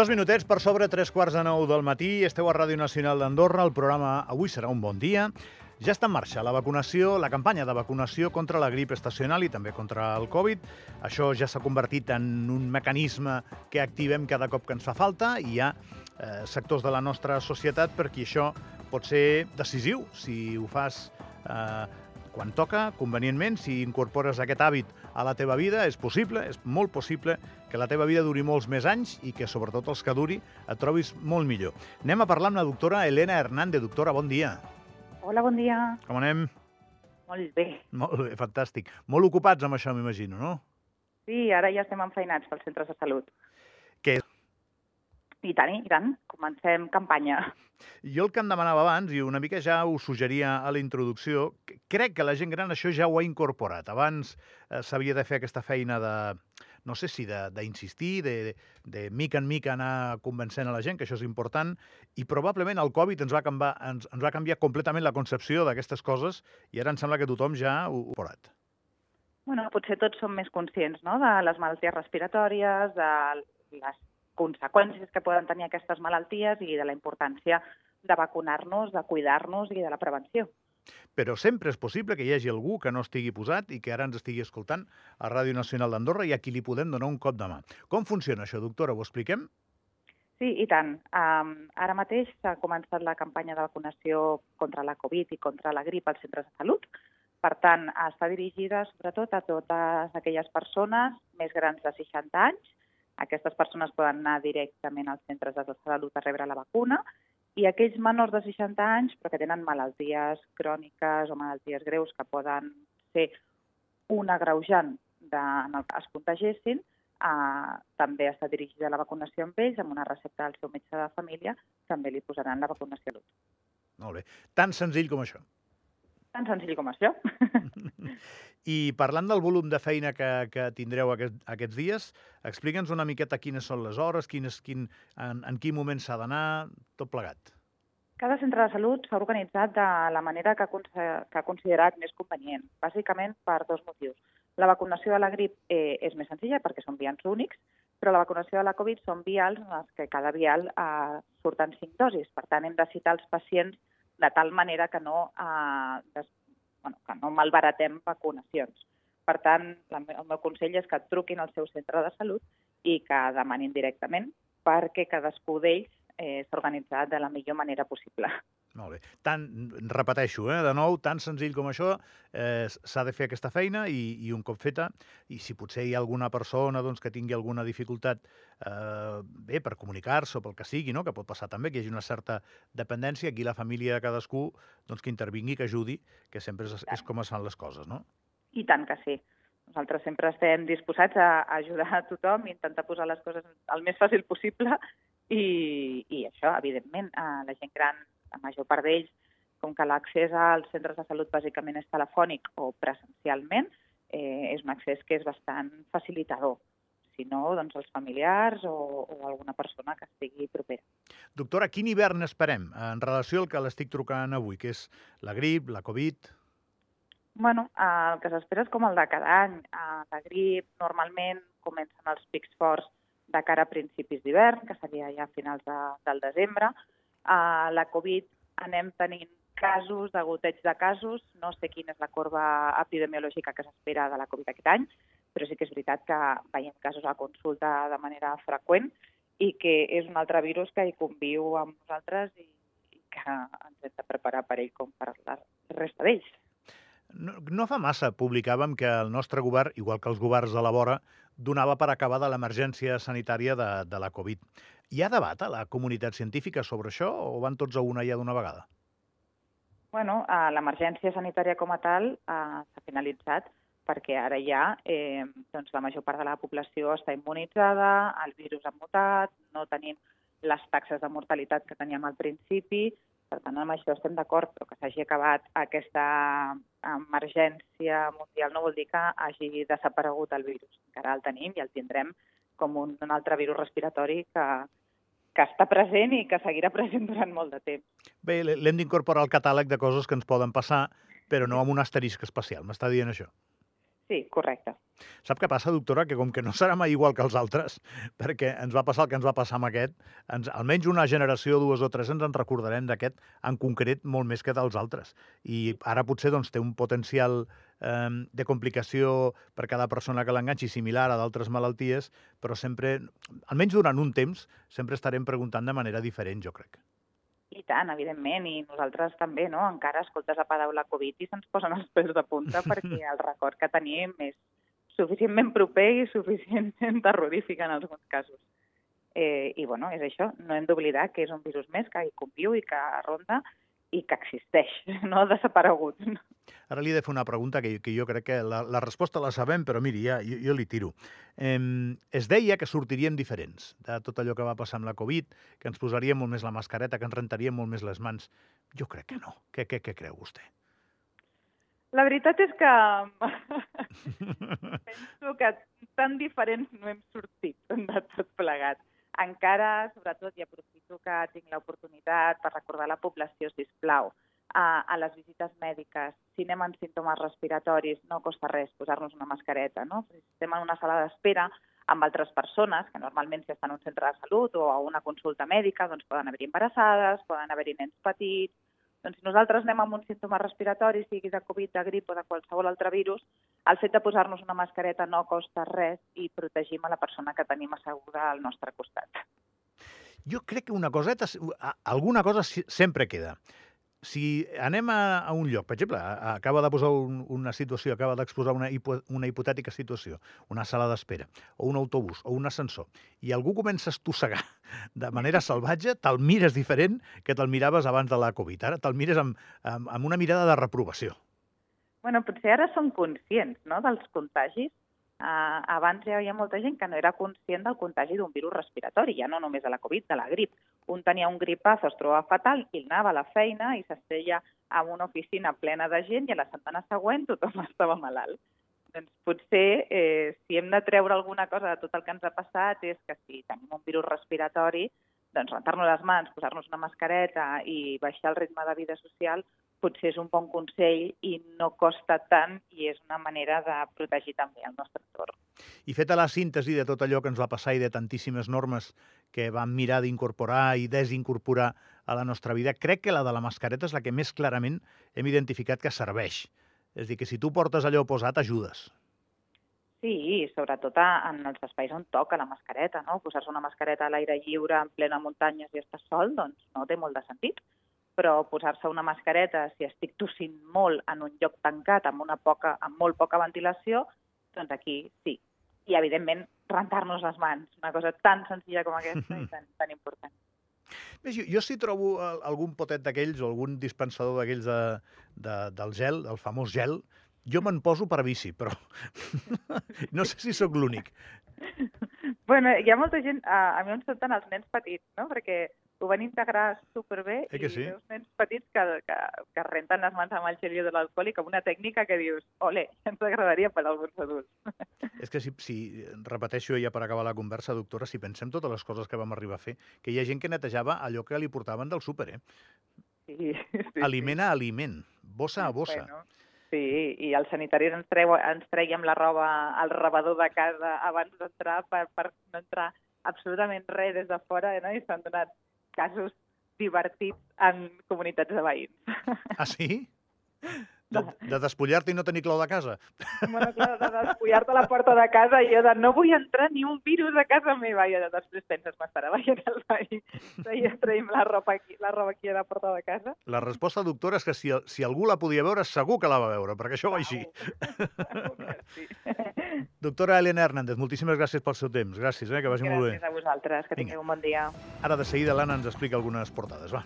Dos minutets per sobre tres quarts de nou del matí. Esteu a Ràdio Nacional d'Andorra. El programa Avui serà un bon dia. Ja està en marxa la vacunació, la campanya de vacunació contra la grip estacional i també contra el Covid. Això ja s'ha convertit en un mecanisme que activem cada cop que ens fa falta i hi ha eh, sectors de la nostra societat per qui això pot ser decisiu si ho fas eh, quan toca, convenientment, si incorpores aquest hàbit a la teva vida, és possible, és molt possible que la teva vida duri molts més anys i que, sobretot els que duri, et trobis molt millor. Anem a parlar amb la doctora Helena Hernández. Doctora, bon dia. Hola, bon dia. Com anem? Molt bé. Molt bé, fantàstic. Molt ocupats amb això, m'imagino, no? Sí, ara ja estem enfeinats pels centres de salut. I tant, i tant. Comencem campanya. Jo el que em demanava abans, i una mica ja ho suggeria a la introducció, crec que la gent gran això ja ho ha incorporat. Abans eh, s'havia de fer aquesta feina de, no sé si d'insistir, de, de, de mica en mica anar convencent a la gent, que això és important, i probablement el Covid ens va canviar, ens, ens va canviar completament la concepció d'aquestes coses i ara em sembla que tothom ja ho ha incorporat. Bueno, potser tots som més conscients no? de les malalties respiratòries, de les conseqüències que poden tenir aquestes malalties i de la importància de vacunar-nos, de cuidar-nos i de la prevenció. Però sempre és possible que hi hagi algú que no estigui posat i que ara ens estigui escoltant a Ràdio Nacional d'Andorra i a qui li podem donar un cop de mà. Com funciona això, doctora? Ho expliquem? Sí, i tant. Um, ara mateix s'ha començat la campanya de vacunació contra la Covid i contra la grip als centres de salut. Per tant, està dirigida sobretot a totes aquelles persones més grans de 60 anys. Aquestes persones poden anar directament als centres de salut a rebre la vacuna i aquells menors de 60 anys però que tenen malalties cròniques o malalties greus que poden ser un agreujant de, en el que es contagessin, eh, també està dirigida la vacunació amb ells, amb una recepta del seu metge de família, també li posaran la vacunació a l'UT. Molt bé. Tan senzill com això. Tan senzill com això. I parlant del volum de feina que, que tindreu aquest, aquests dies, explica'ns una miqueta quines són les hores, quines, quin, en, en quin moment s'ha d'anar, tot plegat. Cada centre de salut s'ha organitzat de la manera que que ha considerat més convenient, bàsicament per dos motius. La vacunació de la grip eh, és més senzilla perquè són vials únics, però la vacunació de la Covid són vials en les que cada vial eh, surten cinc dosis. Per tant, hem de citar els pacients de tal manera que no eh, bueno, que no malbaratem vacunacions. Per tant, la, el meu consell és que truquin al seu centre de salut i que demanin directament perquè cadascú d'ells eh, s'ha organitzat de la millor manera possible. Molt bé. Tan, repeteixo, eh, de nou, tan senzill com això, eh, s'ha de fer aquesta feina i, i un cop feta, i si potser hi ha alguna persona doncs, que tingui alguna dificultat eh, bé, per comunicar-se o pel que sigui, no? que pot passar també, que hi hagi una certa dependència, aquí la família de cadascú doncs, que intervingui, que ajudi, que sempre és, és com es fan les coses, no? I tant que sí. Nosaltres sempre estem disposats a ajudar a tothom i intentar posar les coses el més fàcil possible i, i això, evidentment, a la gent gran la major part d'ells, com que l'accés als centres de salut bàsicament és telefònic o presencialment, eh, és un accés que és bastant facilitador si no, doncs els familiars o, o alguna persona que estigui propera. Doctora, quin hivern esperem en relació al que l'estic trucant avui, que és la grip, la Covid? Bueno, el que s'espera és com el de cada any. La grip normalment comencen els pics forts de cara a principis d'hivern, que seria ja a finals de, del desembre, a la Covid anem tenint casos, de goteig de casos. No sé quina és la corba epidemiològica que s'espera de la Covid aquest any, però sí que és veritat que veiem casos a consulta de manera freqüent i que és un altre virus que hi conviu amb nosaltres i, i que ens hem de preparar per ell com per la resta d'ells. No, no fa massa publicàvem que el nostre govern, igual que els governs de la vora, donava per acabar de l'emergència sanitària de, de la Covid. Hi ha debat a la comunitat científica sobre això o van tots a una ja d'una vegada? Bueno, l'emergència sanitària com a tal eh, s'ha finalitzat perquè ara ja eh, doncs la major part de la població està immunitzada, el virus ha mutat, no tenim les taxes de mortalitat que teníem al principi, per tant, amb això estem d'acord, però que s'hagi acabat aquesta emergència mundial no vol dir que hagi desaparegut el virus. Encara el tenim i el tindrem com un, un altre virus respiratori que, que està present i que seguirà present durant molt de temps. Bé, l'hem d'incorporar al catàleg de coses que ens poden passar, però no amb un asterisc especial. M'està dient això? Sí, correcte. Sap què passa, doctora? Que com que no serà mai igual que els altres, perquè ens va passar el que ens va passar amb aquest, ens, almenys una generació, dues o tres, ens en recordarem d'aquest en concret molt més que dels altres. I ara potser doncs, té un potencial eh, de complicació per cada persona que l'enganxi similar a d'altres malalties, però sempre, almenys durant un temps, sempre estarem preguntant de manera diferent, jo crec. I tant, evidentment, i nosaltres també, no? Encara escoltes la paraula Covid i se'ns posen els pèls de punta perquè el record que tenim és suficientment proper i suficientment terrorífic en alguns casos. Eh, I, bueno, és això, no hem d'oblidar que és un virus més que hi conviu i que ronda i que existeix, no ha desaparegut. Ara li he de fer una pregunta que, que jo crec que la, la resposta la sabem, però miri, ja, jo, jo li tiro. Eh, es deia que sortiríem diferents de tot allò que va passar amb la Covid, que ens posaríem molt més la mascareta, que ens rentaríem molt més les mans. Jo crec que no. Què, què, què creu vostè? La veritat és que penso que tan diferents no hem sortit de tot plegat. Encara, sobretot, i aprofito que tinc l'oportunitat per recordar la població, si plau, a, a les visites mèdiques, si anem amb símptomes respiratoris, no costa res posar-nos una mascareta, no? Si estem en una sala d'espera amb altres persones, que normalment si estan en un centre de salut o a una consulta mèdica, doncs poden haver-hi embarassades, poden haver-hi nens petits, doncs si nosaltres anem amb un símptoma respiratori, sigui de Covid, de grip o de qualsevol altre virus, el fet de posar-nos una mascareta no costa res i protegim a la persona que tenim asseguda al nostre costat. Jo crec que una coseta, alguna cosa sempre queda si anem a, a un lloc, per exemple, acaba de posar un, una situació, acaba d'exposar una, hipo, una hipotètica situació, una sala d'espera, o un autobús, o un ascensor, i algú comença a estossegar de manera salvatge, te'l mires diferent que te'l miraves abans de la Covid. Ara te'l mires amb, amb, amb una mirada de reprovació. Bueno, potser ara som conscients no, dels contagis Uh, abans hi havia molta gent que no era conscient del contagi d'un virus respiratori, ja no només de la Covid, de la grip. Un tenia un gripazo, es trobava fatal, i anava a la feina i s'estella en una oficina plena de gent i a la setmana següent tothom estava malalt. Doncs potser, eh, si hem de treure alguna cosa de tot el que ens ha passat, és que si tenim un virus respiratori, doncs rentar-nos les mans, posar-nos una mascareta i baixar el ritme de vida social, potser és un bon consell i no costa tant i és una manera de protegir també el nostre entorn. I feta la síntesi de tot allò que ens va passar i de tantíssimes normes que vam mirar d'incorporar i desincorporar a la nostra vida, crec que la de la mascareta és la que més clarament hem identificat que serveix. És dir, que si tu portes allò posat, ajudes. Sí, sobretot en els espais on toca la mascareta, no? Posar-se una mascareta a l'aire lliure en plena muntanya si estàs sol, doncs no té molt de sentit però posar-se una mascareta, si estic tossint molt en un lloc tancat, amb, una poca, amb molt poca ventilació, doncs aquí sí. I, evidentment, rentar-nos les mans, una cosa tan senzilla com aquesta i tan, tan important. Bé, jo, jo si trobo algun potet d'aquells o algun dispensador d'aquells de, de, del gel, del famós gel, jo me'n poso per bici, però no sé si sóc l'únic. Bueno, hi ha molta gent, a, a mi em surten els nens petits, no? Perquè ho van integrar superbé eh que sí? i veus nens petits que, que, que renten les mans amb el gel de l'alcohol i com una tècnica que dius, ole, ens agradaria per alguns adults. És que si, si repeteixo ja per acabar la conversa, doctora, si pensem totes les coses que vam arribar a fer, que hi ha gent que netejava allò que li portaven del súper, eh? Sí, sí, aliment sí. a aliment, bossa a bossa. Bueno, sí, i els sanitaris ens, treu, ens treiem la roba al rebedor de casa abans d'entrar per, per no entrar absolutament res des de fora, eh, no? i s'han donat casos divertits en comunitats de veïns. Ah, sí? De, de despullar-te i no tenir clau de casa? Bueno, clar, de despullar-te a la porta de casa i jo de no vull entrar ni un virus a casa meva. I després penses, m'estarà veient el veí. I traiem la roba, aquí, la roba aquí a la porta de casa. La resposta, doctora, és que si, si algú la podia veure, segur que la va veure, perquè això va així. Sí. Doctora Elena Hernández, moltíssimes gràcies pel seu temps. Gràcies, eh, que vagi gràcies molt bé. Gràcies a vosaltres, que tingueu un bon dia. Ara de seguida l'Anna ens explica algunes portades, va.